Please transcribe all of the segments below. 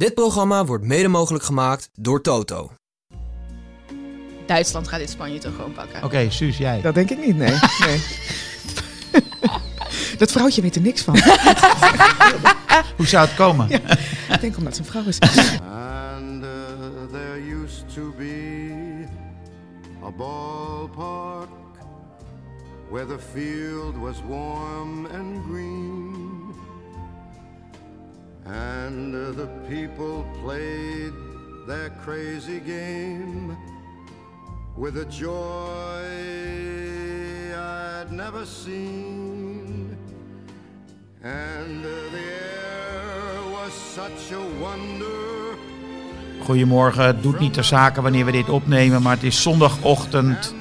Dit programma wordt mede mogelijk gemaakt door Toto. Duitsland gaat dit Spanje toch gewoon pakken. Oké, Suus, jij. Dat denk ik niet, nee. nee. dat vrouwtje weet er niks van. Hoe zou het komen? Ja. Ik denk omdat ze een vrouw is. And uh, there used to be a ballpark where the field was warm and green. And the people played their crazy game with a joy I'd never seen. And the air was such a wonder. Goedemorgen, het doet niet ter zake wanneer we dit opnemen, maar het is zondagochtend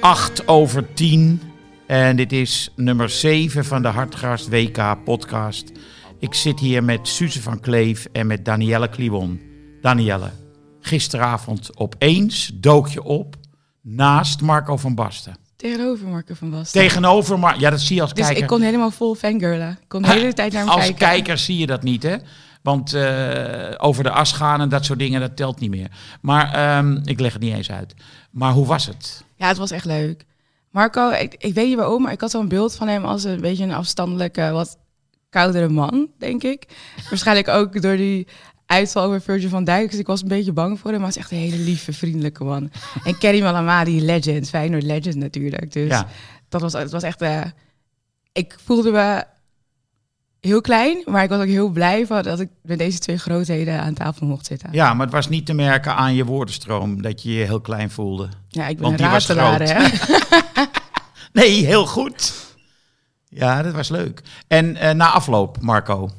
8 over 10. En dit is nummer 7 van de Hartgast WK podcast. Ik zit hier met Suze van Kleef en met Danielle Kliwon. Danielle, gisteravond opeens dook je op naast Marco van Basten. Tegenover Marco van Basten. Tegenover, ja, dat zie je als dus kijker. ik kon helemaal vol fangirlen. Ik kon de hele tijd naar hem Als kijken. kijker zie je dat niet, hè? Want eh, over de as gaan en dat soort dingen, dat telt niet meer. Maar ehm, ik leg het niet eens uit. Maar hoe was het? Ja, het was echt leuk. Marco, ik, ik weet niet waarom, maar ik had zo'n beeld van hem als een beetje een afstandelijke, wat koudere man, denk ik. Waarschijnlijk ook door die uitval over Virgil van Dijk. Dus ik was een beetje bang voor hem, maar hij is echt een hele lieve, vriendelijke man. En Kerry Malamadi, legend, Feyenoord legend natuurlijk. Dus Ja. dat was, het was echt... eh, ik voelde me heel klein, maar ik was ook heel blij van dat ik met deze twee grootheden aan tafel mocht zitten. Ja, maar het was niet te merken aan je woordenstroom dat je je heel klein voelde. Ja, ik ben Want een die was ratelaar, groot. hè. Nee, heel goed. Ja, dat was leuk. En eh, na afloop, Marco.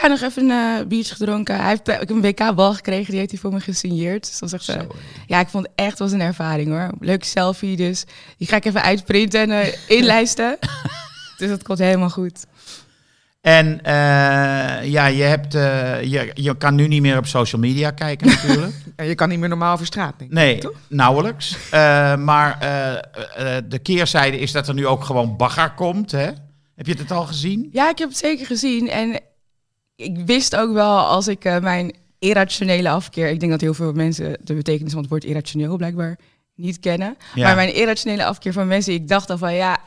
Ja, nog even een eh, biertje gedronken. Hij heeft, ik heb een WK-bal gekregen, die heeft hij voor me gesigneerd. Dus echt, eh, Zo, ja, ik vond het echt was een ervaring hoor. Leuke selfie, dus die ga ik even uitprinten en eh, inlijsten. dus dat komt helemaal goed. En eh, ja, je, hebt, eh, je, je kan nu niet meer op social media kijken natuurlijk. En je kan niet meer normaal over straat, denk ik. Nee, toch? nauwelijks. Eh, maar eh, eh, de keerzijde is dat er nu ook gewoon bagger komt. Hè? Heb je het al gezien? Ja, ik heb het zeker gezien. En ik wist ook wel als ik eh, mijn irrationele afkeer... Ik denk dat heel veel mensen de betekenis van het woord irrationeel blijkbaar niet kennen. Ja. Maar mijn irrationele afkeer van mensen, ik dacht al van ja,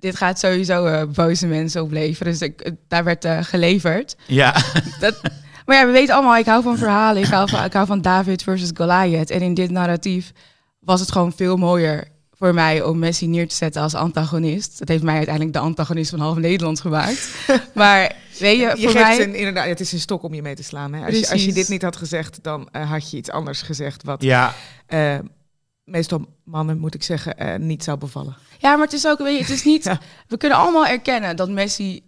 dit gaat sowieso eh, boze mensen opleveren. Dus ik, eh, daar werd eh, geleverd. Ja, Dat, maar ja, we weten allemaal, ik hou van verhalen. Ik hou van, ik hou van David versus Goliath. En in dit narratief was het gewoon veel mooier voor mij om Messi neer te zetten als antagonist. Dat heeft mij uiteindelijk de antagonist van half Nederland gemaakt. maar weet je, Je voor mij... een, inderdaad, het is een stok om je mee te slaan. Hè? Als, je, als je dit niet had gezegd, dan had je iets anders gezegd. Wat ja, meestal mannen, moet ik zeggen, eh, niet zou bevallen. Ja, maar het is ook, weet je, het is niet... Ja. We kunnen allemaal erkennen dat Messi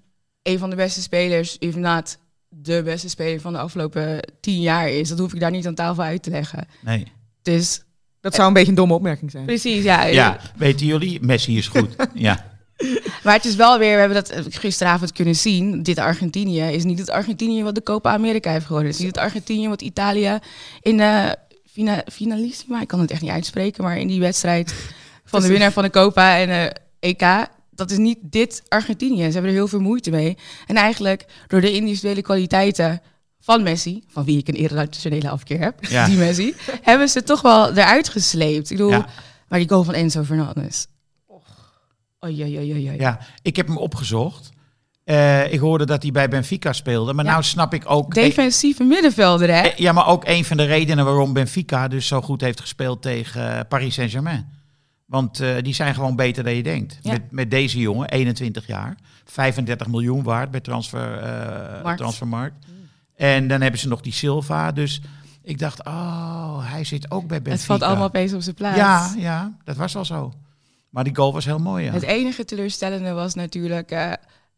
een van de beste spelers, if not de beste speler van de afgelopen tien jaar is. Dat hoef ik daar niet aan tafel uit te leggen. nee. Dus Dat zou een beetje een domme opmerking zijn. precies, ja. Ja, weten jullie? Messi is goed. Ja, Maar het is wel weer, we hebben dat eh, gisteravond kunnen zien. Dit Argentinië is niet het Argentinië wat de Copa America heeft gewonnen. Het is niet het Argentinië wat Italië in de fina, finalissima, ik kan het echt niet uitspreken, maar in die wedstrijd van de winnaar van de Copa en de EK. Dat is niet dit Argentinië. Ze hebben er heel veel moeite mee. En eigenlijk door de individuele kwaliteiten van Messi, van wie ik een irrationele afkeer heb, Ja. die Messi, hebben ze toch wel eruit gesleept. Ik bedoel, Ja. maar die goal van Enzo Fernandez. Oei, oei, oei, oei. ja, ik heb hem opgezocht. Eh, ik hoorde dat hij bij Benfica speelde. Maar Ja. nou snap ik ook... Defensieve middenvelder, hè? Eh, Ja, maar ook een van de redenen waarom Benfica dus zo goed heeft gespeeld tegen eh, Paris Saint-Germain. Want die zijn gewoon beter dan je denkt. Ja. Met, met deze jongen, 21 jaar, 35 miljoen waard bij transfer, Markt. transfermarkt. En dan hebben ze nog die Silva. Dus ik dacht, oh, hij zit ook bij Benfica. Het valt allemaal opeens op zijn plaats. Ja, ja, dat was wel zo. Maar die goal was heel mooi, ja. Het enige teleurstellende was natuurlijk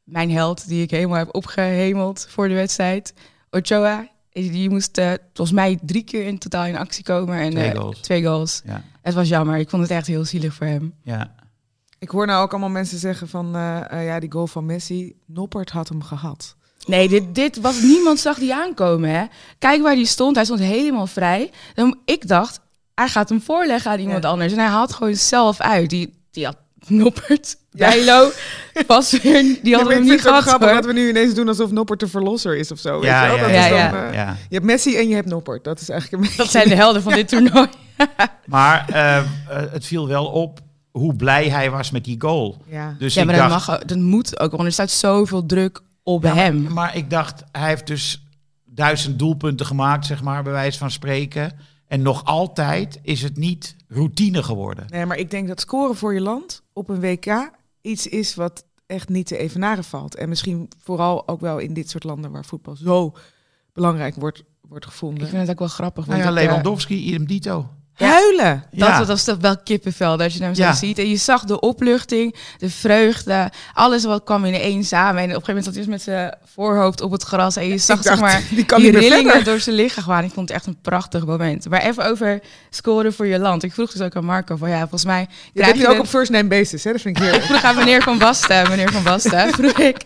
mijn held, die ik helemaal heb opgehemeld voor de wedstrijd. Ochoa, die moest eh, volgens mij drie keer in totaal in actie komen. En, Twee eh, goals. Twee goals. Ja, Het was jammer. Ik vond het echt heel zielig voor hem. ja. Ik hoor nou ook allemaal mensen zeggen van, eh, eh, ja, die goal van Messi, Noppert had hem gehad. Nee, dit, dit was niemand zag die aankomen. Hè? Kijk waar hij stond. Hij stond helemaal vrij. Dan, ik dacht, hij gaat hem voorleggen aan iemand Ja. anders. En hij haalt gewoon zelf uit. Die, die had Noppert, Bijlo, pas weer, die hadden we ik niet vind het gehad. grappig hoor. dat we nu ineens doen alsof Noppert de verlosser is of zo. weet Ja, je wel? ja, Dat ja. is dan, Ja, eh, Ja. Je hebt Messi en je hebt Noppert. Dat is eigenlijk een beetje... Dat zijn de helden van dit toernooi. Maar eh, eh, het viel wel op hoe blij hij was met die goal. Ja. Dus Ja, ik maar dat, dacht, mag, dat moet ook, want er staat zoveel druk op Ja, hem. Maar, maar ik dacht, hij heeft dus duizend doelpunten gemaakt, zeg maar, bij wijze van spreken. En nog altijd is het niet routine geworden. Nee, maar ik denk dat scoren voor je land op een WK iets is wat echt niet te evenaren valt. En misschien vooral ook wel in dit soort landen waar voetbal zo belangrijk wordt, wordt Ik gevonden. vind het ook wel grappig. Nou want ja, ik, eh, Lewandowski, idem dito. Ja. Huilen! Dat, Ja. dat was toch wel kippenvel, dat je hem zo Ja. ziet. En je zag de opluchting, de vreugde, alles wat kwam in één samen. En op een gegeven moment zat hij dus met zijn voorhoofd op het gras. En je zag Ik zeg maar die kan die rillingen verder. door zijn lichaam gaan. Ik vond het echt een prachtig moment. Maar even over scoren voor je land. Ik vroeg dus ook aan Marco van ja, volgens mij Je krijg bent je nu ook op first name basis, hè? Dat vind ik Ik heerlijk. vroeg aan meneer Van Basten, meneer Van Basten, vroeg ik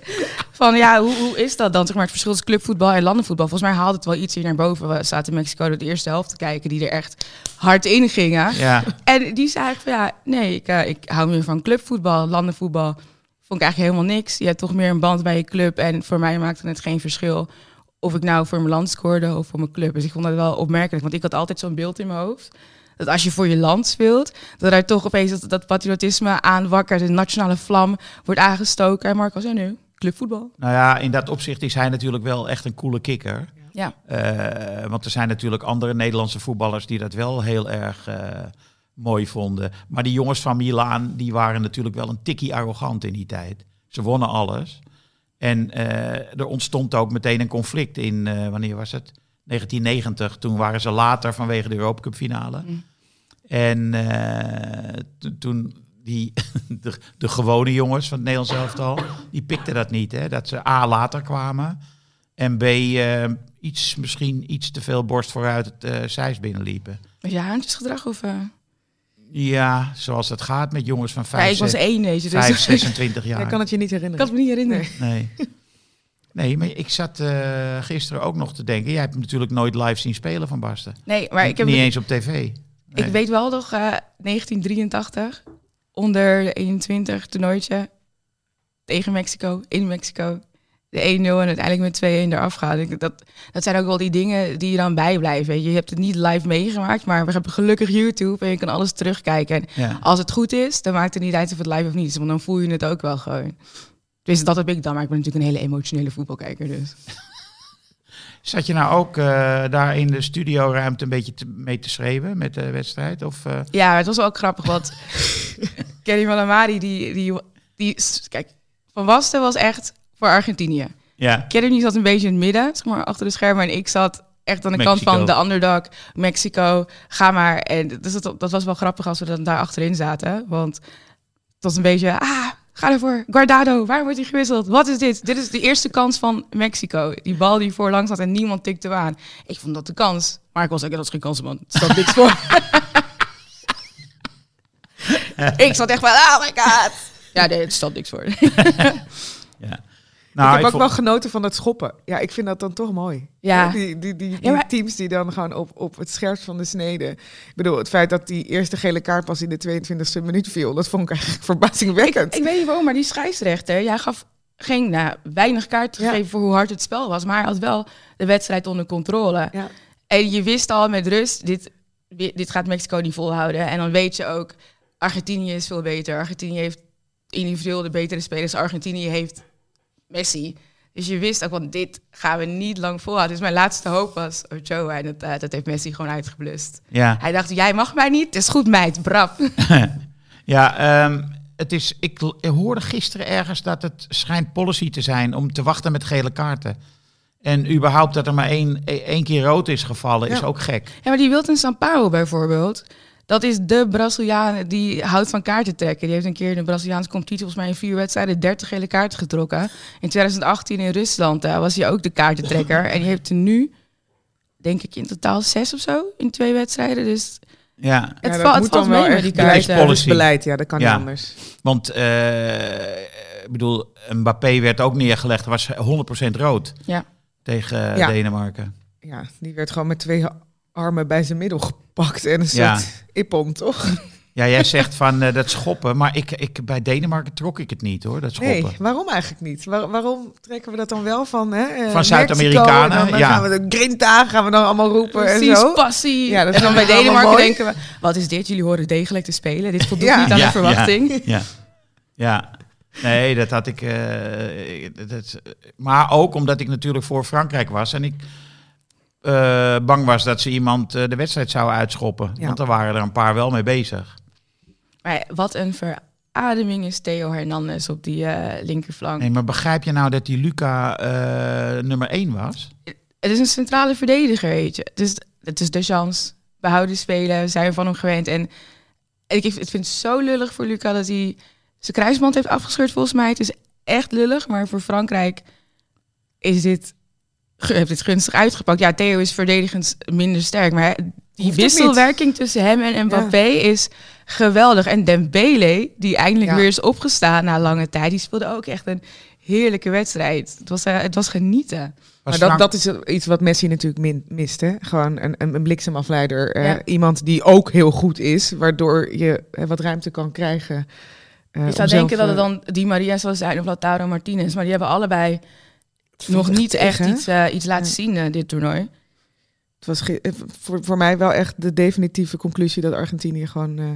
van ja, hoe, hoe is dat dan? Zeg maar het verschil tussen clubvoetbal en landenvoetbal. Volgens mij haalde het wel iets hier naar boven. We zaten in Mexico de eerste helft te kijken, die er echt hard in gingen. Ja, En die zei eigenlijk van ja, nee, ik, eh, ik hou meer van clubvoetbal, landenvoetbal. Vond ik eigenlijk helemaal niks. Je hebt toch meer een band bij je club. En voor mij maakte het geen verschil of ik nou voor mijn land scoorde of voor mijn club. Dus ik vond dat wel opmerkelijk, want ik had altijd zo'n beeld in mijn hoofd. Dat als je voor je land speelt, dat er toch opeens dat, dat patriotisme aanwakkert, de nationale vlam wordt aangestoken. En Marco zei nu, clubvoetbal. nou ja, in dat opzicht is hij natuurlijk wel echt een coole kikker. Ja. Eh, want er zijn natuurlijk andere Nederlandse voetballers die dat wel heel erg eh, mooi vonden. Maar die jongens van Milaan, die waren natuurlijk wel een tikkie arrogant in die tijd. Ze wonnen alles. En eh, er ontstond ook meteen een conflict in, wanneer was het? 1990. Toen waren ze later vanwege de Europa Cup finale. Mm. En to- toen die, de, de gewone jongens van het Nederlands elftal, die pikten dat niet. Hè? Dat ze A, later kwamen. En B, iets, misschien iets te veel borst vooruit het eh Zeist binnenliepen. Was je haantjesgedrag of... eh? Ja, zoals het gaat met jongens van Ja, 5, ik was één deze, dus 5 26 jaar. Ik kan het je niet ik herinneren. kan het me niet herinneren. Nee. Nee, maar ik zat eh, gisteren ook nog te denken. Jij hebt hem natuurlijk nooit live zien spelen van Basten. Nee, maar ik heb Niet eens op tv. Ik weet wel nog, eh, 1983, onder de 21 toernooitje tegen Mexico, in Mexico. De 1-0 en uiteindelijk met 2-1 eraf gaan. Ik- Dat, dat zijn ook wel die dingen die je dan bijblijven. Weet je. je hebt het niet live meegemaakt, maar we hebben gelukkig YouTube en je kan alles terugkijken. En Ja. als het goed is, dan maakt het niet uit of het live of niet is, want dan voel je het ook wel gewoon. Dus dat heb ik dan, maar ik ben natuurlijk een hele emotionele voetbalkijker. Dus. Zat je nou ook eh, daar in de studioruimte een beetje te- mee te schreeuwen met de wedstrijd? Of, eh, Ja, het was wel ook grappig, want Kenny Malamari, die, die, die, kijk, Van Basten was echt voor Argentinië. ja. Kenny zat een beetje in het midden, zeg maar, achter de schermen. En ik zat echt aan de kant van de underdog, Mexico, ga maar. En dus dat, dat was wel grappig als we dan daar achterin zaten. Want het was een beetje, ah, ga ervoor. Guardado, waar wordt hij gewisseld? Wat is dit? Dit is de eerste kans van Mexico. Die bal die voorlangs zat en niemand tikte hem aan. Ik vond dat de kans. Maar ik was ook, dat is geen kans, man. Het staat niks voor. ik zat echt van, oh my god. Ja, nee, het stond niks voor. ja. Ik Nou, heb ook vond- wel genoten van het schoppen. Ja, ik vind dat dan toch mooi. Ja. Die, die, die, die Ja, maar- teams die dan gewoon op, op het scherpst van de snede. Ik bedoel, het feit dat die eerste gele kaart pas in de 22e minuut viel, dat vond ik eigenlijk verbazingwekkend. Ik weet niet waarom, maar die scheidsrechter, jij gaf geen, nou, weinig kaart Ja. gegeven voor hoe hard het spel was, maar hij had wel de wedstrijd onder controle. ja. En je wist al met rust, dit, dit gaat Mexico niet volhouden. En dan weet je ook, Argentinië is veel beter. Argentinië heeft individueel de betere spelers. Argentinië heeft Messi. Dus je wist ook, want dit gaan we niet lang volhouden. Dus mijn laatste hoop was Ochoa. En dat, eh, dat heeft Messi gewoon uitgeblust. ja. Hij dacht, jij mag mij niet. Het is goed, meid. Brap. Ja, ehm, het is, ik, hoorde gisteren ergens dat het schijnt policy te zijn om te wachten met gele kaarten. En überhaupt dat er maar één, e- één keer rood is gevallen, is ook gek. Ja, maar die Wilton Sampaio bijvoorbeeld. Dat is de Braziliaan die houdt van kaarten trekken. Die heeft een keer in de Braziliaanse competitie volgens mij in vier wedstrijden 30 gele kaarten getrokken. In 2018 in Rusland eh, was hij ook de kaartentrekker. en die heeft er nu, denk ik, in totaal zes of zo in twee wedstrijden. Dus Ja, het, Ja, dat valt het moet dan wel mee met echt die beleid- beleid, ja, dat kan Ja. niet anders. want eh, ik bedoel, Mbappé werd ook neergelegd, was 100% rood Ja. tegen Ja. Denemarken. Ja, die werd gewoon met twee armen bij zijn middel en een Ja. soort ippon, toch? Ja, jij zegt van eh, dat schoppen, maar ik, ik, bij Denemarken trok ik het niet hoor, dat schoppen. Nee, waarom eigenlijk niet? Waar- waarom trekken we dat dan wel van? hè? Eh, Van Zuid-Amerikanen, ja. gaan we de Grinta gaan we dan allemaal roepen en Precies, zo. passie. Ja, dat dan bij Denemarken denken we, wat is dit? Jullie horen degelijk te spelen. Dit voldoet Ja. niet aan Ja, de verwachting. Ja, ja. Nee, dat had ik. eh, dat, maar ook omdat ik natuurlijk voor Frankrijk was en ik eh, bang was dat ze iemand eh, de wedstrijd zou uitschoppen. Ja. Want er waren er een paar wel mee bezig. Maar wat een verademing is Theo Hernandez op die eh, linkerflank. Nee, maar begrijp je nou dat die Luca nummer 1 was? Het is een centrale verdediger, weet je. Dus het is de chance. Behouden spelen, zijn we van hem gewend. En ik, ik vind het zo lullig voor Luca dat hij zijn kruisband heeft afgescheurd volgens mij. Het is echt lullig, maar voor Frankrijk is dit, heeft dit gunstig uitgepakt. Ja, Theo is verdedigend minder sterk, maar die wisselwerking tussen hem en Mbappé is geweldig. En Dembele, die eindelijk Ja. weer is opgestaan na lange tijd, die speelde ook echt een heerlijke wedstrijd. Het was, eh, het was genieten. Was Maar dat, dat is iets wat Messi natuurlijk min, mist. Hè? Gewoon een, een, een bliksemafleider. eh, Ja. iemand die ook heel goed is, waardoor je eh, wat ruimte kan krijgen. eh, Je zou denken dat het dan Di Maria zou zijn of Lautaro Martinez. Maar die hebben allebei nog niet echt iets, eh, iets laten Ja. zien, eh, dit toernooi. Het was eh, voor, voor mij wel echt de definitieve conclusie dat Argentinië gewoon... eh,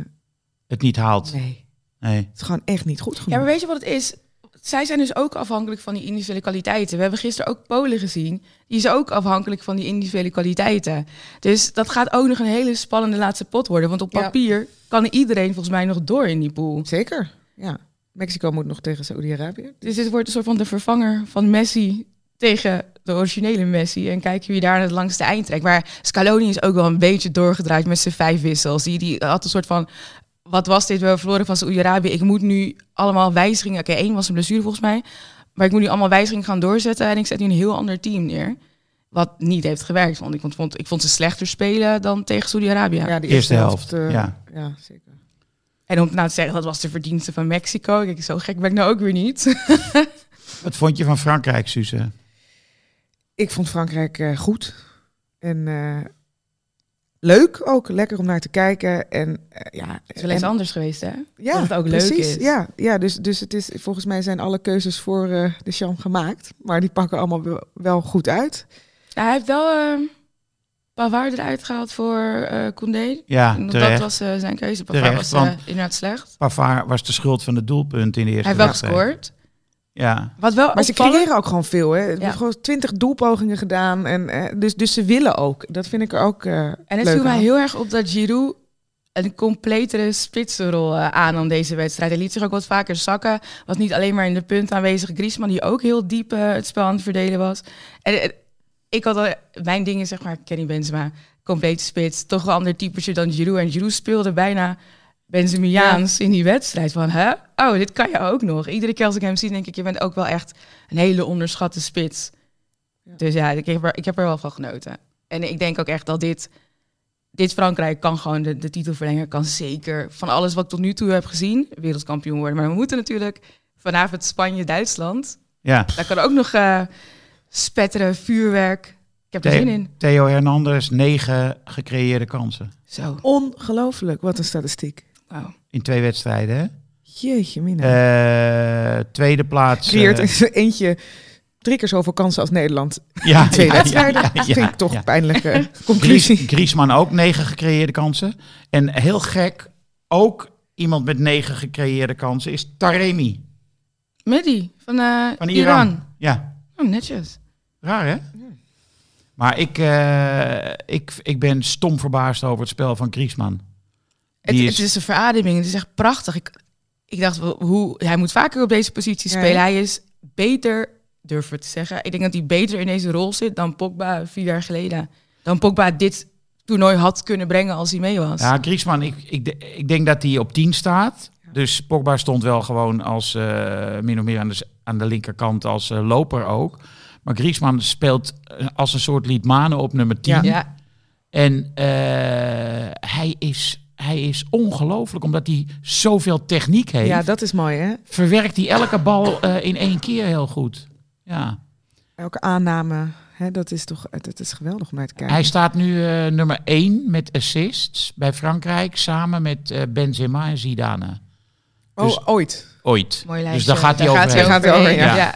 het niet haalt. nee, Nee. het is gewoon echt niet goed Ja, genoeg. maar weet je wat het is? Zij zijn dus ook afhankelijk van die individuele kwaliteiten. We hebben gisteren ook Polen gezien. Die is ook afhankelijk van die individuele kwaliteiten. Dus dat gaat ook nog een hele spannende laatste pot worden. Want op Ja. papier kan iedereen volgens mij nog door in die pool. Zeker, ja. Mexico moet nog tegen Saoedi-Arabië. Dus dit wordt een soort van de vervanger van Messi tegen de originele Messi. En kijken wie daar het langste eind trekt. Maar Scaloni is ook wel een beetje doorgedraaid met zijn vijf wissels. Die, die had een soort van... Wat was dit? We hebben verloren van Saoedi-Arabië. Ik moet nu allemaal wijzigingen... Oké, één was een blessure volgens mij. Maar ik moet nu allemaal wijzigingen gaan doorzetten. En ik zet nu een heel ander team neer. Wat niet heeft gewerkt. Want ik vond, ik vond ze slechter spelen dan tegen Saoedi-Arabië. Ja, de Eerste helft, eh, ja. ja, zeker. En om nou te zeggen, dat was de verdienste van Mexico. Kijk, zo gek ben ik nou ook weer niet. Wat vond je van Frankrijk, Suze? Ik vond Frankrijk eh, goed. En eh, leuk ook. Lekker om naar te kijken. En eh, ja, Het is wel eens en- anders geweest, hè? ja, dat het ook precies. leuk is. Ja, ja dus, dus het is, volgens mij zijn alle keuzes voor eh, de Cham gemaakt. Maar die pakken allemaal wel, goed uit. Ja, hij heeft wel eh, Pavard eruit gehaald voor eh Koundé. Ja, dat was eh, zijn keuze. Pavard Terecht, was eh, want- inderdaad slecht. Pavard was de schuld van de doelpunt in de eerste Hij heeft wel gescoord. Ja, Wat wel Maar ze creëren ook gewoon veel. Hè. Er Ja. worden gewoon twintig doelpogingen gedaan. En, eh, dus, dus ze willen ook. Dat vind ik er ook eh En het leuk viel mij aan. heel erg op dat Giroud een completere spitsenrol eh, aannam deze wedstrijd. Hij liet zich ook wat vaker zakken. Was niet alleen maar in de punt aanwezig. Griezmann die ook heel diep het spel aan het verdelen was. En ik had al, mijn dingen zeg maar, Kenny Benzema, complete spits. Toch wel ander typetje dan Giroud. En Giroud speelde bijna Benzemiaans in die wedstrijd. Van, hè? Oh, dit kan je ook nog. Iedere keer als ik hem zie, denk ik, je bent ook wel echt een hele onderschatte spits. Ja. Dus ja, ik heb, er, ik heb er wel van genoten. En ik denk ook echt dat dit, dit Frankrijk kan gewoon de, de titel verlengen. Kan zeker van alles wat ik tot nu toe heb gezien, wereldkampioen worden. Maar we moeten natuurlijk vanavond Spanje-Duitsland. ja. Daar kan ook nog eh, spetteren, vuurwerk. Ik heb er zin in. Theo Hernandez, negen gecreëerde kansen. Zo, Ongelooflijk. Wat een statistiek. wauw. In twee wedstrijden, hè? Jeetje, mina. Eh, tweede plaats. creëert eh, eentje drie keer zoveel kansen als Nederland. ja, Twee ja, wedstrijden. ja, vind ik toch ja. een pijnlijke Gries, conclusie. Griezmann ook negen gecreëerde kansen. En heel gek, ook iemand met negen gecreëerde kansen is Taremi Mehdi van, eh, van Iran. Iran. Ja, Oh, netjes. Raar hè? Maar ik, eh, ik, ik ben stom verbaasd over het spel van Griezmann. Het, Die het is een verademing. Het is echt prachtig. Ik, ik dacht, hoe, hij moet vaker op deze positie Ja, spelen. Hij is beter, durf het te zeggen. Ik denk dat hij beter in deze rol zit dan Pogba vier jaar geleden. Dan Pogba dit toernooi had kunnen brengen als hij mee was. Ja, Griezmann, ik, ik, ik denk dat hij op 10 staat. Dus Pogba stond wel gewoon als eh, min of meer aan de, aan de linkerkant als eh, loper ook. Maar Griezmann speelt eh, als een soort Liedmanen op nummer 10. Ja. Ja, En eh, hij is, hij is ongelooflijk, omdat hij zoveel techniek heeft. Ja, dat is mooi, hè? Verwerkt hij elke bal eh, in één keer heel goed. Ja, Elke aanname Hè, dat is toch dat is geweldig om naar te kijken. Hij staat nu eh, nummer 1 met assists bij Frankrijk samen met Benzema en Zidane. oh, dus- ooit. Ooit. Mooi Dus lijstje. daar gaat hij. Daar gaat hij overheen, ja. ja.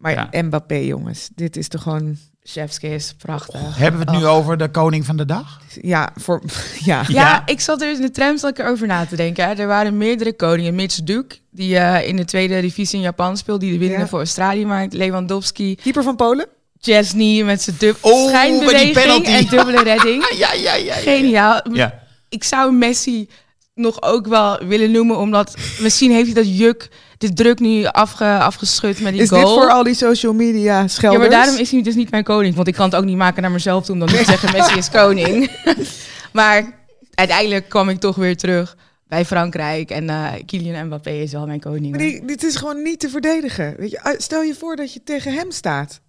Maar Ja. Mbappé, jongens, dit is toch gewoon... Chefskiss, prachtig. Hebben we het nu Oh. over de koning van de dag? Ja, voor, ja. Ja, Ja. ik zat er in de tram zat ik erover na te denken. hè. Er waren meerdere koningen. Mitch Duke, die eh, in de tweede divisie in Japan speelt, die de winnen Ja. voor Australië maakt. Lewandowski, Keeper van Polen? Chesney met zijn dub Oh, met die schijnbeweging penalty. en dubbele redding. Ja, ja, ja. Geniaal. Ja. Ik zou Messi nog ook wel willen noemen, omdat misschien heeft hij dat juk, de druk nu afge, afgeschud met die Is goal. dit voor al die social media ja, schelders? maar daarom is hij dus niet mijn koning. Want ik kan het ook niet maken naar mezelf toe om dan niet te zeggen Messi is koning. maar uiteindelijk kwam ik toch weer terug bij Frankrijk. En eh Kylian Mbappé is wel mijn koning. Maar die, dit is gewoon niet te verdedigen. Weet je, Ah, stel je voor dat je tegen hem staat.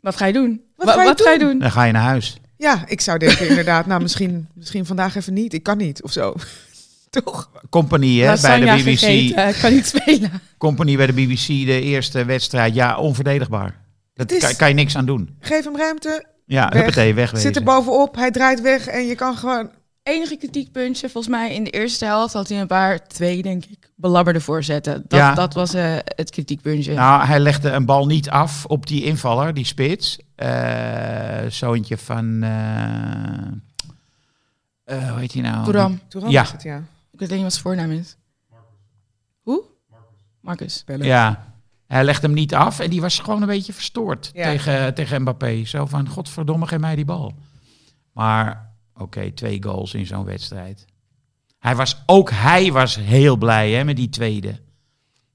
Wat ga je doen? Wat Wa- ga je wat ga je doen? doen? Dan ga je naar huis. Ja, ik zou denken inderdaad, nou misschien, misschien vandaag even niet. Ik kan niet, of zo. Toch? Compagnie hè, bij de BBC. gegeten, ik kan niet spelen. Compagnie bij de BBC, de eerste wedstrijd. Ja, onverdedigbaar. Is- kan, kan je niks aan doen. Geef hem ruimte, Ja, Weg. huppatee, wegwezen. zit er bovenop, hij draait weg en je kan gewoon... Enige kritiekpuntje, volgens mij in de eerste helft had hij een paar, twee denk ik, belabberde voorzetten. Dat, Ja. dat was eh, het kritiekpuntje. Nou, hij legde een bal niet af op die invaller, die spits. Eh zoontje van... eh eh, hoe heet hij nou? Ja. is het, ja. Ik weet niet wat zijn voornaam is. Hoe? Marcus. Ja, hij legde hem niet af en die was gewoon een beetje verstoord Ja. tegen, tegen Mbappé. Zo van, godverdomme, geef mij die bal. Maar, oké, twee goals in zo'n wedstrijd. Hij was, ook hij was heel blij hè, met die tweede.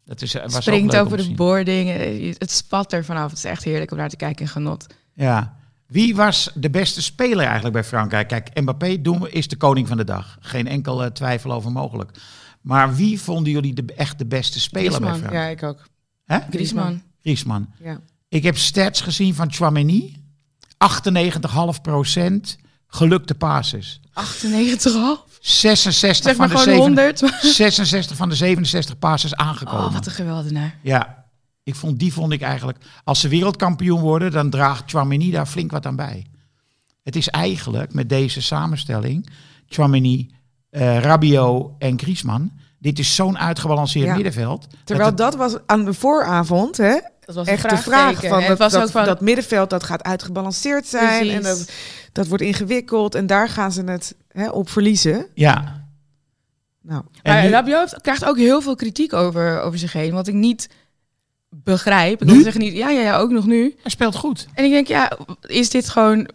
Dat is, was ook Springt over de boarding. Het spat er vanaf. Het is echt heerlijk om naar te kijken en genot. Ja. Wie was de beste speler eigenlijk bij Frankrijk? Kijk, Mbappé doen we, is de koning van de dag. Geen enkele twijfel over mogelijk. Maar wie vonden jullie de, echt de beste speler bij. Frankrijk? Ja, ik ook. Hè? Griezmann. Griezmann. Ja. Ik heb stats gezien van Chouameni. 98,5% gelukte passes. 98,5. 66 Zeg maar van, de gewoon 7, 100. 66 van de 67 passes aangekomen. Oh, wat een geweldenaar. Ja, ik vond, die vond ik eigenlijk... Als ze wereldkampioen worden, dan draagt Chouameni daar flink wat aan bij. Het is eigenlijk met deze samenstelling... Chouameni, eh Rabiot en Griezmann... Dit is zo'n uitgebalanceerd Ja. middenveld. Terwijl het- dat was aan de vooravond, hè? Dat was Echt een de vraag van dat, het was dat, ook van, dat middenveld dat gaat uitgebalanceerd zijn en dat, dat wordt ingewikkeld en daar gaan ze het hè, op verliezen. Ja, Nou, en maar nu- Rabiot krijgt ook heel veel kritiek over, over zich heen. Wat ik niet begrijp. Ik Nu? wil zeggen niet, ja, ja, ja, ook nog nu. hij speelt goed. En ik denk, ja, is dit gewoon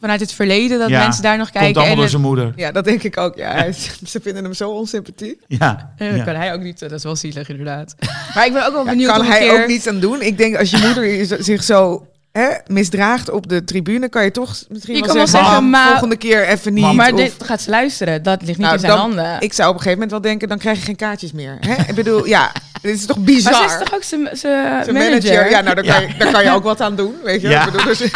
vanuit het verleden dat Ja, mensen daar nog Komt kijken? allemaal En door zijn moeder. ja, dat denk ik ook. Ja, ze vinden hem zo onsympathiek. Ja, Eh, ja. kan hij ook niet, dat is wel zielig inderdaad. Maar ik ben ook wel Ja, benieuwd kan of een hij keer... ook niets aan doen. Ik denk als je moeder is- zich zo hè, misdraagt op de tribune, kan je toch misschien Je wel kan zeggen, zeggen, "Mam, maar- volgende keer even niet. maar of- dit gaat ze luisteren, dat ligt niet Nou, in zijn dan- handen. Ik zou op een gegeven moment wel denken, dan krijg je geen kaartjes meer. Hè? Ik bedoel, ja, dit is toch bizar. maar ze is toch ook zijn manager? manager, ja, nou, daar, kan je, daar kan je ook wat aan doen, weet je. Ja. Ik bedoel, dus,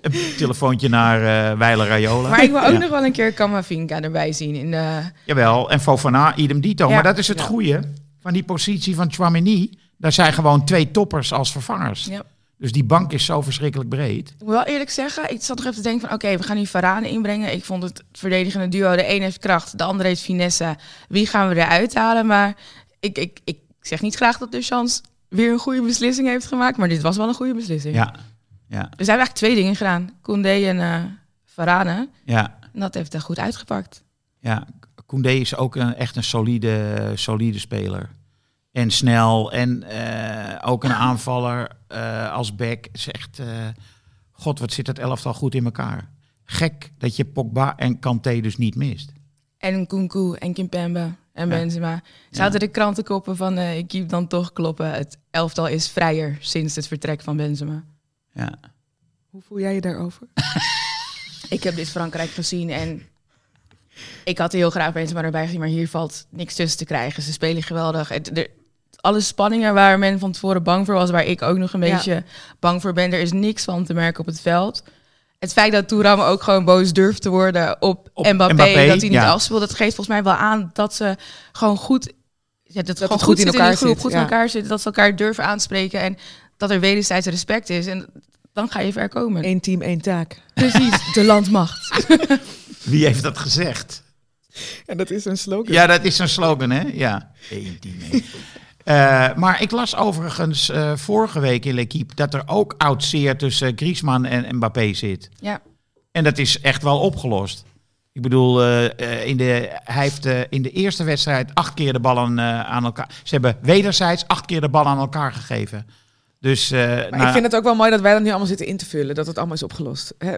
Een telefoontje naar eh Weiler Rayola. Maar ik wil ook Ja. nog wel een keer Camavinga erbij zien. In de... Jawel, en Fofana, idem dito. Ja. Maar dat is het Ja. goede van die positie van Chouameni. Daar zijn gewoon twee toppers als vervangers. Ja. Dus die bank is zo verschrikkelijk breed. Ik moet wel eerlijk zeggen, ik zat nog even te denken van... oké, we gaan nu Varane inbrengen. Ik vond het verdedigende duo, de een heeft kracht, de andere heeft finesse. Wie gaan we eruit halen? Maar ik, ik, ik zeg niet graag dat Deschamps weer een goede beslissing heeft gemaakt... maar dit was wel een goede beslissing. Ja, ja, Dus eigenlijk twee dingen gedaan. Koundé en Varane. ja. En dat heeft hij goed uitgepakt. ja. Koundé is ook een, echt een solide, solide speler. En snel. En eh, ook een aanvaller eh, als back. Is echt, eh, god, wat zit dat elftal goed in elkaar. Gek dat je Pogba en Kanté dus niet mist. En Kunku en Kimpembe en Ja. Benzema. Zaten de krantenkoppen van eh, ik keep dan toch kloppen. Het elftal is vrijer sinds het vertrek van Benzema. Ja. hoe voel jij je daarover? Ik heb dit Frankrijk gezien en ik had heel graag Benzema erbij gezien, maar hier valt niks tussen te krijgen. Ze spelen geweldig. Het, er, alle spanningen waar men van tevoren bang voor was, waar ik ook nog een Ja. beetje bang voor ben, er is niks van te merken op het veld. Het feit dat Touram ook gewoon boos durft te worden op, Op Mbappé, Mbappé, dat hij niet ja. afspeelt, dat geeft volgens mij wel aan dat ze gewoon goed, ja, dat, gewoon het goed, goed in elkaar die groep, zit, goed ja. in elkaar zitten, dat ze elkaar durven aanspreken en dat er wederzijds respect is. En dan ga je ver komen. Eén team, één taak. Precies, de landmacht. Wie heeft dat gezegd? En dat is een slogan. Ja, dat is een slogan, hè? Ja. Eén team, één. Eh, maar ik las overigens eh, vorige week in L'Equipe dat er ook oud zeer tussen Griezmann en Mbappé zit. Ja. En dat is echt wel opgelost. Ik bedoel, eh, in de, hij heeft in de eerste wedstrijd acht keer de ballen aan elkaar. Ze hebben wederzijds acht keer de bal aan elkaar gegeven. Dus, Maar nou, ik vind het ook wel mooi dat wij dat nu allemaal zitten in te vullen. Dat het allemaal is opgelost. Hè?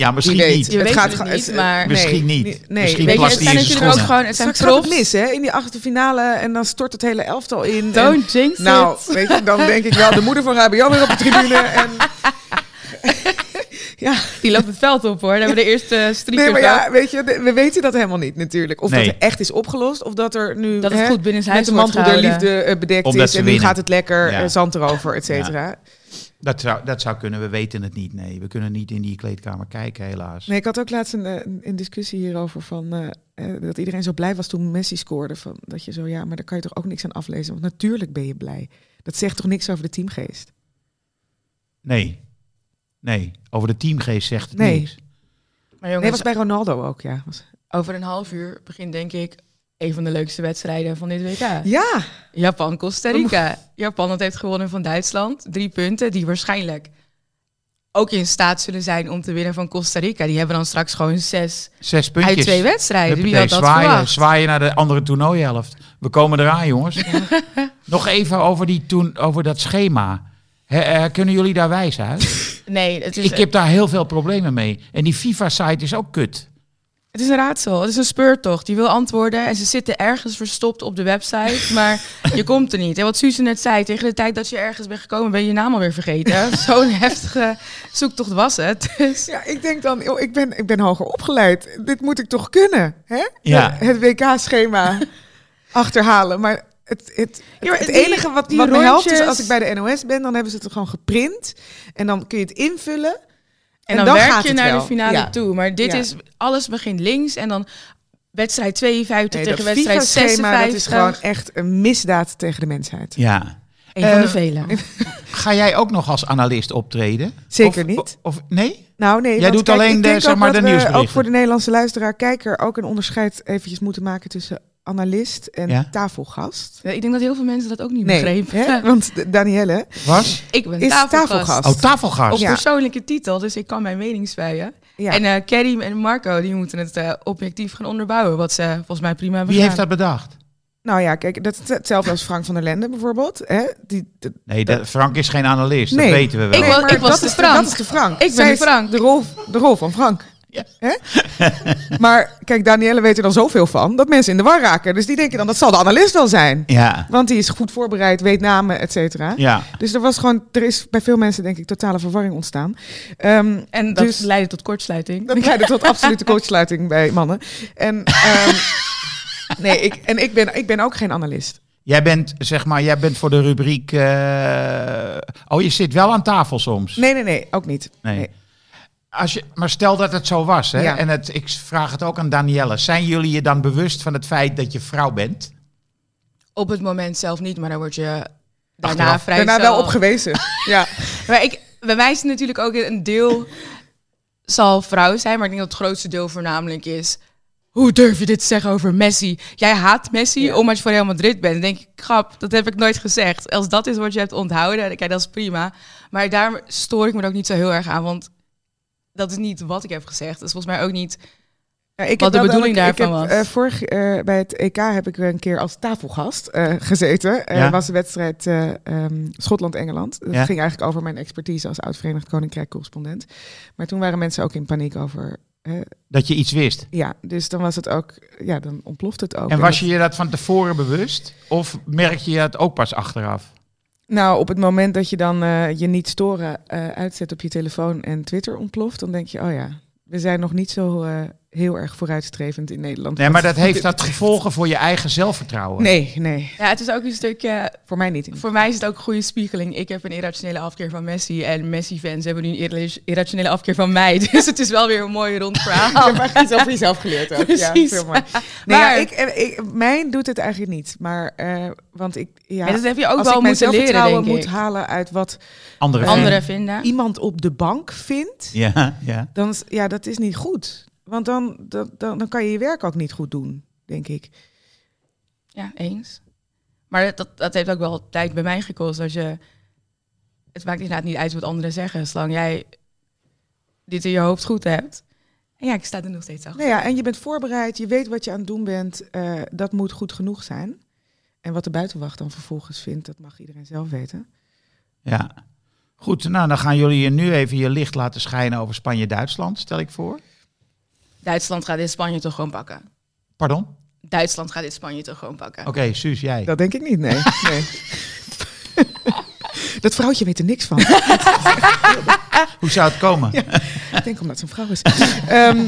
Ja, misschien weet. niet. Je weet het niet, maar- Misschien niet. Nee. Misschien Weet je, het zijn in zijn natuurlijk ook schoenen. gewoon, het zijn Straks gaat het profs. mis, hè? In die achtste finale. En dan stort het hele elftal in. En- Don't jinx nou, it. weet je, dan denk ik wel, de moeder van Rabiot weer op de tribune. En, ja, Die loopt het veld op hoor. Dan hebben we de eerste striker nee, maar ja, weet je, we weten dat helemaal niet natuurlijk. Of Nee. dat er echt is opgelost, of dat er nu Dat het hè, goed binnen met huis de mantel der liefde eh, bedekt Omdat is. En nu gaat het lekker, Ja. eh, zand erover, et cetera. Dat zou, dat zou kunnen, we weten het niet. Nee, we kunnen niet in die kleedkamer kijken, helaas. Nee, ik had ook laatst een, eh, een discussie hierover van eh, eh, dat iedereen zo blij was toen Messi scoorde. Van, dat je zo, ja, maar daar kan je toch ook niks aan aflezen. Want natuurlijk ben je blij. Dat zegt toch niks over de teamgeest? Nee. Nee, over de teamgeest zegt het Nee. niks. Maar Nee, was bij Ronaldo ook, ja. Was- over een half uur begint denk ik een van de leukste wedstrijden van dit WK. Ja, Japan-Costa Rica. Japan dat heeft gewonnen van Duitsland. Drie punten die waarschijnlijk ook in staat zullen zijn om te winnen van Costa Rica. Die hebben dan straks gewoon zes Zes puntjes. uit twee wedstrijden. Wie had dat zwaaien, verwacht? zwaaien naar de andere toernooihelft. We komen eraan, jongens. Nog even over, die toen, over dat schema. Eh, kunnen jullie daar wijs uit? Nee, het is, Ik heb daar heel veel problemen mee. En die FIFA-site is ook kut. Het is een raadsel. Het is een speurtocht. Je wil antwoorden en ze zitten ergens verstopt op de website. Maar je komt er niet. En wat Suze net zei, tegen de tijd dat je ergens bent gekomen, ben je je naam alweer vergeten. Zo'n heftige zoektocht was het. Dus ja, ik denk dan, joh, ik, ben, ik ben hoger opgeleid. Dit moet ik toch kunnen, hè? Ja. Het WK-schema achterhalen. Maar het, het, Ja, maar het die- enige wat, die wat me helpt is als ik bij de NOS ben, dan hebben ze het gewoon geprint. En dan kun je het invullen. En, En dan, dan werk gaat je het naar wel. de finale Ja. toe. Maar dit Ja. is, alles begint links en dan wedstrijd 52 Nee, tegen wedstrijd FIFA-schema, 56. dat is gewoon echt een misdaad tegen de mensheid. Ja. Een van de Eh, vele. Ga jij ook nog als analist optreden? Zeker Of- niet. Of, nee? Nou nee, Jij want doet kijk, alleen ik de, denk zeg ook maar, dat de we nieuwsberichten. Ook voor de Nederlandse luisteraar, kijker, ook een onderscheid eventjes moeten maken tussen analist en Ja. tafelgast. Ja, ik denk dat heel veel mensen dat ook niet Nee, begrepen. hè? want de- Danielle Was? Ik ben is tafelgast. tafelgast. Oh, tafelgast. Op Ja. persoonlijke titel, dus ik kan mijn mening. Ja. En eh Kerim en Marco, die moeten het eh, objectief gaan onderbouwen. Wat ze volgens mij prima hebben Wie heeft dat bedacht? Nou ja, kijk, dat is hetzelfde als Frank van der Lende bijvoorbeeld. Hè? Die, de- Nee, dat, Frank is geen analist. Nee. Dat weten we wel. Ik was- maar was dat de is Frank. dat is de Frank. Ik ben Zij de Frank. De rol, de rol van Frank. Ja. Hè? maar kijk, Danielle weet er dan zoveel van dat mensen in de war raken. Dus die denken dan, dat zal de analist wel zijn. Ja. Want die is goed voorbereid, weet namen, et cetera. Ja. Dus er was gewoon, er is bij veel mensen denk ik totale verwarring ontstaan. Ehm, En dat Dus- leidde tot kortsluiting. dat leidde tot absolute coachsluiting bij mannen. En, ehm, nee, ik, en ik ben, ik ben ook geen analist. Jij bent, zeg maar, jij bent voor de rubriek... eh, Oh, je zit wel aan tafel soms. Nee, nee, nee, ook niet. Nee. Nee. Als je, maar stel dat het zo was, hè? Ja. en het, ik vraag het ook aan Danielle. Zijn jullie je dan bewust van het feit dat je vrouw bent? Op het moment zelf niet, maar dan word je daarna Achteraf. vrij Daarna wel op gewezen. ja. Maar ik, bij mij is het natuurlijk ook een deel zal vrouw zijn, maar ik denk dat het grootste deel voornamelijk is. Hoe durf je dit te zeggen over Messi? Jij haat Messi Ja. omdat je voor Real Madrid bent. Dan denk ik, grap, dat heb ik nooit gezegd. Als dat is wat je hebt onthouden, dan kijk, dat is prima. Maar daar stoor ik me ook niet zo heel erg aan, want dat is niet wat ik heb gezegd. Dat is volgens mij ook niet... Ja, ik Wat heb de bedoeling daarvan ik heb, was. eh, vorig, eh, bij het EK heb ik een keer als tafelgast eh, gezeten. Er Ja. was de wedstrijd eh, ehm, Schotland-Engeland. Dat Ja. ging eigenlijk over mijn expertise als oud-Verenigd Koninkrijk-correspondent. Maar toen waren mensen ook in paniek over... Dat je iets wist? ja, dus dan was het ook... Ja, dan ontploft het ook. En was dat- je je dat van tevoren bewust? Of merk je het ook pas achteraf? Nou, op het moment dat je dan eh, je niet storen eh, uitzet op je telefoon en Twitter ontploft... dan denk je, oh ja, we zijn nog niet zo... heel erg vooruitstrevend in Nederland. Nee, maar dat heeft dat gevolgen voor je eigen zelfvertrouwen. Nee, nee. Ja, het is ook een stukje Voor mij niet. Voor mij is het ook een goede spiegeling. Ik heb een irrationele afkeer van Messi. En Messi-fans hebben nu een irra- irrationele afkeer van mij. Dus het is wel weer een mooi rond verhaal. Je hebt iets over jezelf geleerd ook. Ja, Precies. veel mooi. Nee, Maar- ja, ik, eh, ik, mijn doet het eigenlijk niet. Maar, eh, want ik, ja, En dat heb je ook als wel ik mijn moeten leren, zelfvertrouwen denk moet ik. halen uit wat Andere Eh, Anderen vinden. iemand op de bank vindt, Ja, ja. dan is- ja, dat is niet goed. Want dan, dan, dan, kan je je werk ook niet goed doen, denk ik. Ja, eens. Maar dat, dat heeft ook wel tijd bij mij gekost. Als je, het maakt inderdaad niet uit wat anderen zeggen. Zolang jij dit in je hoofd goed hebt. En ja, ik sta er nog steeds achter. Nou ja, en je bent voorbereid, je weet wat je aan het doen bent. eh, dat moet goed genoeg zijn. En wat de buitenwacht dan vervolgens vindt, dat mag iedereen zelf weten. ja. Goed, nou dan gaan jullie je nu even je licht laten schijnen over Spanje-Duitsland, stel ik voor. Duitsland gaat dit Spanje toch gewoon pakken. Pardon? Duitsland gaat dit Spanje toch gewoon pakken. Oké, Suus, jij. Dat denk ik niet, nee. nee. dat vrouwtje weet er niks van. Hoe zou het komen? Ik denk omdat ze een vrouw is. Ehm,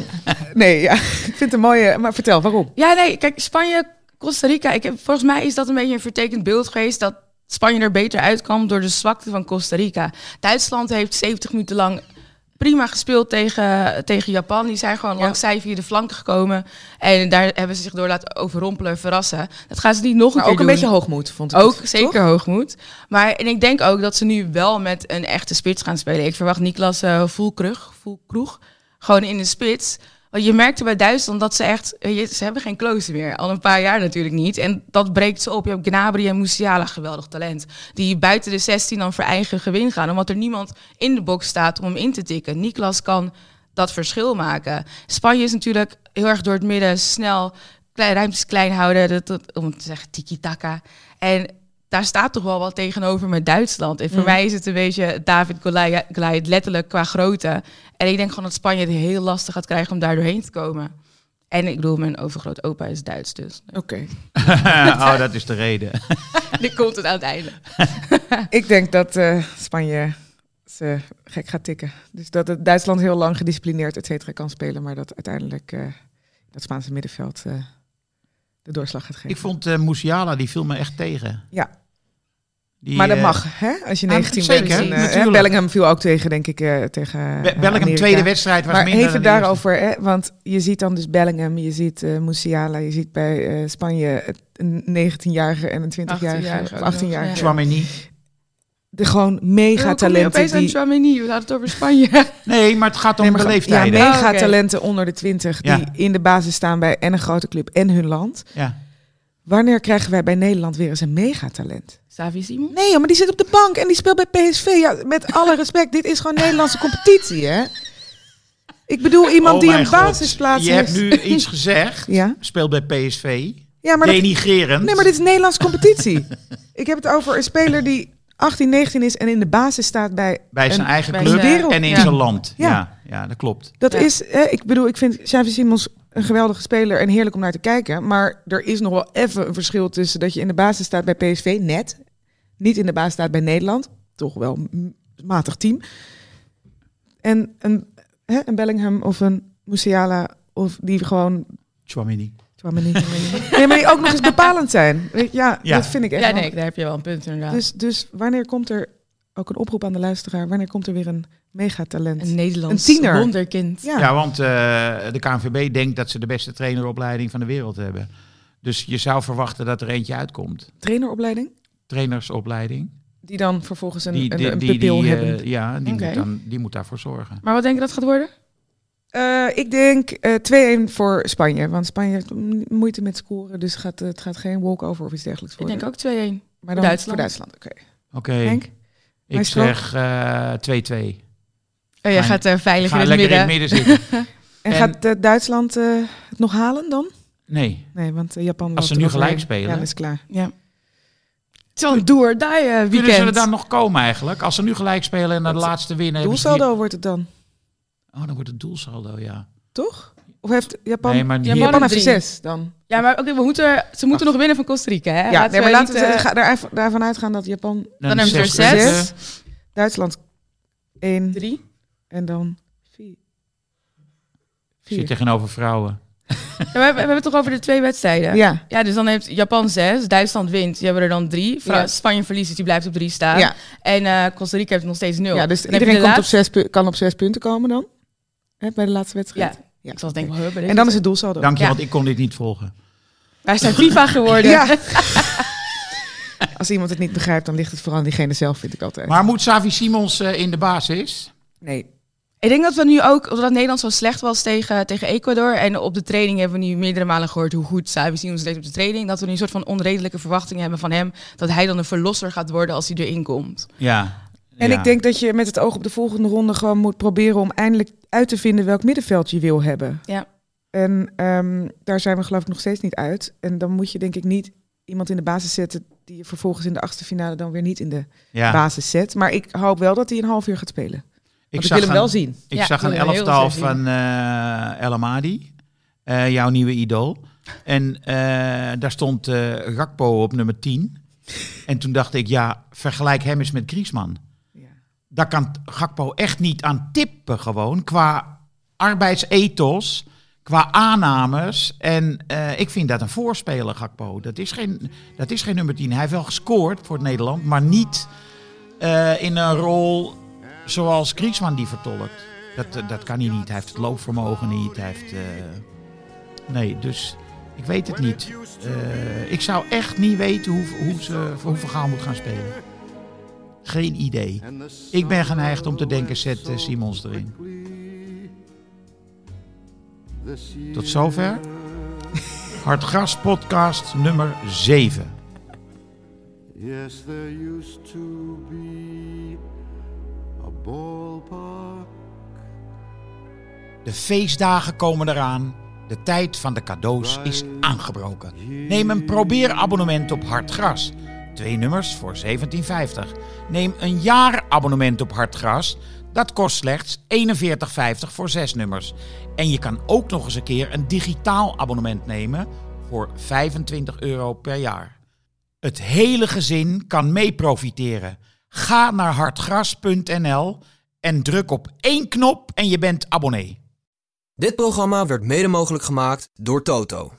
nee, ja, ik vind het een mooie... Maar vertel, waarom? Ja, nee, kijk, Spanje, Costa Rica. Ik heb, volgens mij is dat een beetje een vertekend beeld geweest dat Spanje er beter uitkwam door de zwakte van Costa Rica. Duitsland heeft 70 minuten lang prima gespeeld tegen, tegen Japan. Die zijn gewoon Ja. langs zij via de flanken gekomen. En daar hebben ze zich door laten overrompelen, verrassen. Dat gaan ze niet nog een Maar keer ook een beetje hoogmoed, vond ik. Ook het, zeker toch? hoogmoed. Maar en ik denk ook dat ze nu wel met een echte spits gaan spelen. Ik verwacht Niklas eh Voelkrug, Voelkroeg gewoon in de spits. Want je merkte bij Duitsland dat ze echt... eh, Ze hebben geen klooster meer. Al een paar jaar natuurlijk niet. En dat breekt ze op. Je hebt Gnabry en Musiala, geweldig talent. Die buiten de 16 dan voor eigen gewin gaan. Omdat er niemand in de box staat om hem in te tikken. Niklas kan dat verschil maken. Spanje is natuurlijk heel erg door het midden snel klein, ruimtes klein houden, dat, om te zeggen tiki-taka. En daar staat toch wel wat tegenover met Duitsland. En voor Mm. mij is het een beetje David Goliath, letterlijk qua grootte. En ik denk gewoon dat Spanje het heel lastig gaat krijgen om daar doorheen te komen. En ik bedoel, mijn overgroot opa is Duits, dus Oké. oh, dat is de reden. dit komt het aan het einde. Ik denk dat eh, Spanje ze gek gaat tikken. Dus dat het Duitsland heel lang gedisciplineerd, et cetera, kan spelen. Maar dat uiteindelijk eh, dat Spaanse middenveld eh, de doorslag gaat geven. Ik vond eh Musiala, die viel me echt tegen. Ja. Die, maar dat eh, mag, hè? Als je Ah, 19 zeker, bent. En, eh. Bellingham viel ook tegen, denk ik, eh, tegen Be- Bellingham, Amerika. tweede wedstrijd was Maar minder even daarover, hè, want je ziet dan dus Bellingham, je ziet Musiala, je ziet bij Spanje een 19-jarige en een 20-jarige 18-jarige of ook nog, 18-jarige. ja. Chouameni. De gewoon mega talenten aan die Chouameni? We hadden het over Spanje. Nee, maar het gaat om Nee, maar de leeftijden. Ja, Ja, mega Oh, oké. talenten onder de 20 Ja. die in de basis staan bij en een grote club en hun land. ja. Wanneer krijgen wij bij Nederland weer eens een megatalent? Savi Simon? Nee, maar die zit op de bank en die speelt bij PSV. Ja, met alle respect, dit is gewoon Nederlandse competitie, hè? Ik bedoel iemand Oh die een God. basisplaats Je heeft. hebt nu iets gezegd. Ja, Speelt bij PSV. ja maar, dat, Denigrerend. nee, maar dit is Nederlandse competitie. Ik heb het over een speler die 18, 19 is en in de basis staat bij... bij zijn een- eigen bij club en in ja. zijn land. Ja. Ja. Ja, dat klopt. Dat Ja. is, hè, ik bedoel, ik vind Xavi Simons een geweldige speler en heerlijk om naar te kijken. Maar er is nog wel even een verschil tussen dat je in de basis staat bij PSV, net. Niet in de basis staat bij Nederland. Toch wel een matig team. En een, hè, een Bellingham of een Musiala of die gewoon... Chouameni. Tchouaméni. Nee, maar die ook nog eens bepalend zijn. Weet je, Ja, Ja. dat vind ik echt Ja, nee, daar heb je wel een punt inderdaad. Dus, dus wanneer komt er, ook een oproep aan de luisteraar, wanneer komt er weer een megatalent? een Nederlands een tiener. wonderkind. Ja. Ja, want eh, de KNVB denkt dat ze de beste traineropleiding van de wereld hebben. Dus je zou verwachten dat er eentje uitkomt. Traineropleiding? Trainersopleiding. Die dan vervolgens een, Die, een, die, een die, pupil die, eh, hebben. ja, die, moet dan, die moet daarvoor zorgen. Maar wat denk je dat gaat worden? Eh, ik denk eh 2-1 voor Spanje. Want Spanje heeft moeite met scoren. Dus gaat, het gaat geen walkover of iets dergelijks Ik worden. denk ook 2-1. maar dan Duitsland. voor Duitsland. Oké. Oké, Henk? ik zeg eh 2-2. Oh, jij Ga- gaat uh, veilig in het lekker midden. in het midden zitten. En, En- gaat eh, Duitsland eh, het nog halen dan? Nee, Nee, want eh, Japan... Als ze er nu gelijk spelen. Ja, dat is klaar. Ja. Het is wel een do or die eh, kunnen weekend. ze er dan nog komen eigenlijk? Als ze nu gelijk spelen en naar de laatste winnen. Doelsaldo wordt het dan, Oh, dan wordt het doelsaldo, ja. toch? Of heeft Japan... Nee, maar Japan hier- Japan heeft drie. zes dan. Ja, maar oké, we moeten, ze moeten nog winnen van Costa Rica, hè? Ja, nee, maar laten we eh, er even- daarvan uitgaan dat Japan... Dan hebben ze er zes. Duitsland 1 drie. En dan 4. Ik zit Vier. tegenover vrouwen. Ja, we, hebben, we hebben het toch over de twee wedstrijden? Ja. Ja, dus dan heeft Japan zes, Duitsland wint, die hebben er dan drie. Fra- Ja. Spanje verliest, dus die blijft op drie staan. Ja. En eh, Costa Rica heeft nog steeds nul. ja, dus Dan je iedereen de komt op zes, kan op zes punten komen dan? Hè, bij de laatste wedstrijd? Ja, ik zal denk ik wel hebben. En dan is het doelsaldo. Dank je, Ja. want ik kon dit niet volgen. Wij zijn FIFA geworden. Ja. Als iemand het niet begrijpt, dan ligt het vooral aan diegene zelf, vind ik altijd. Maar moet Savi Simons eh, in de basis? nee. Ik denk dat we nu ook, omdat Nederland zo slecht was tegen, tegen Ecuador. En op de training hebben we nu meerdere malen gehoord hoe goed Savi Simons deed op de training. Dat we nu een soort van onredelijke verwachtingen hebben van hem. Dat hij dan een verlosser gaat worden als hij erin komt. Ja. En Ja. ik denk dat je met het oog op de volgende ronde gewoon moet proberen om eindelijk uit te vinden welk middenveld je wil hebben. Ja. En ehm, daar zijn we geloof ik nog steeds niet uit. En dan moet je denk ik niet iemand in de basis zetten die je vervolgens in de achtste finale dan weer niet in de ja. basis zet. Maar ik hoop wel dat hij een half uur gaat spelen. Ik, ik, wil hem wel zien. ik Ja, zag een elftal van eh El Amadi, eh, jouw nieuwe idool. En eh, daar stond Gakpo op nummer 10. En toen dacht ik, ja, vergelijk hem eens met Griezmann. Ja. Daar kan Gakpo echt niet aan tippen gewoon, qua arbeidsethos, qua aannames. En ik vind dat een voorspeler, Gakpo. Dat is, geen, dat is geen nummer 10. Hij heeft wel gescoord voor het Nederland, maar niet in een rol zoals Griezmann die vertolkt. Dat, eh, dat kan hij niet. Hij heeft het loopvermogen niet. Hij heeft... eh, Nee, dus ik weet het niet. Eh, ik zou echt niet weten hoe, hoe, ze, hoe Vergaal moet gaan spelen. Geen idee. Ik ben geneigd om te denken, zet Simons erin. Tot zover. Hartgras podcast nummer 7. Yes, there used to be ballpark. De feestdagen komen eraan. De tijd van de cadeaus is aangebroken. Neem een probeerabonnement op Hartgras. Twee nummers voor 17,50. Neem een jaarabonnement op Hartgras. Dat kost slechts 41,50 voor zes nummers. En je kan ook nog eens een keer een digitaal abonnement nemen voor 25 euro per jaar. Het hele gezin kan mee profiteren. Ga naar hartgras.nl en druk op één knop en je bent abonnee. Dit programma werd mede mogelijk gemaakt door Toto.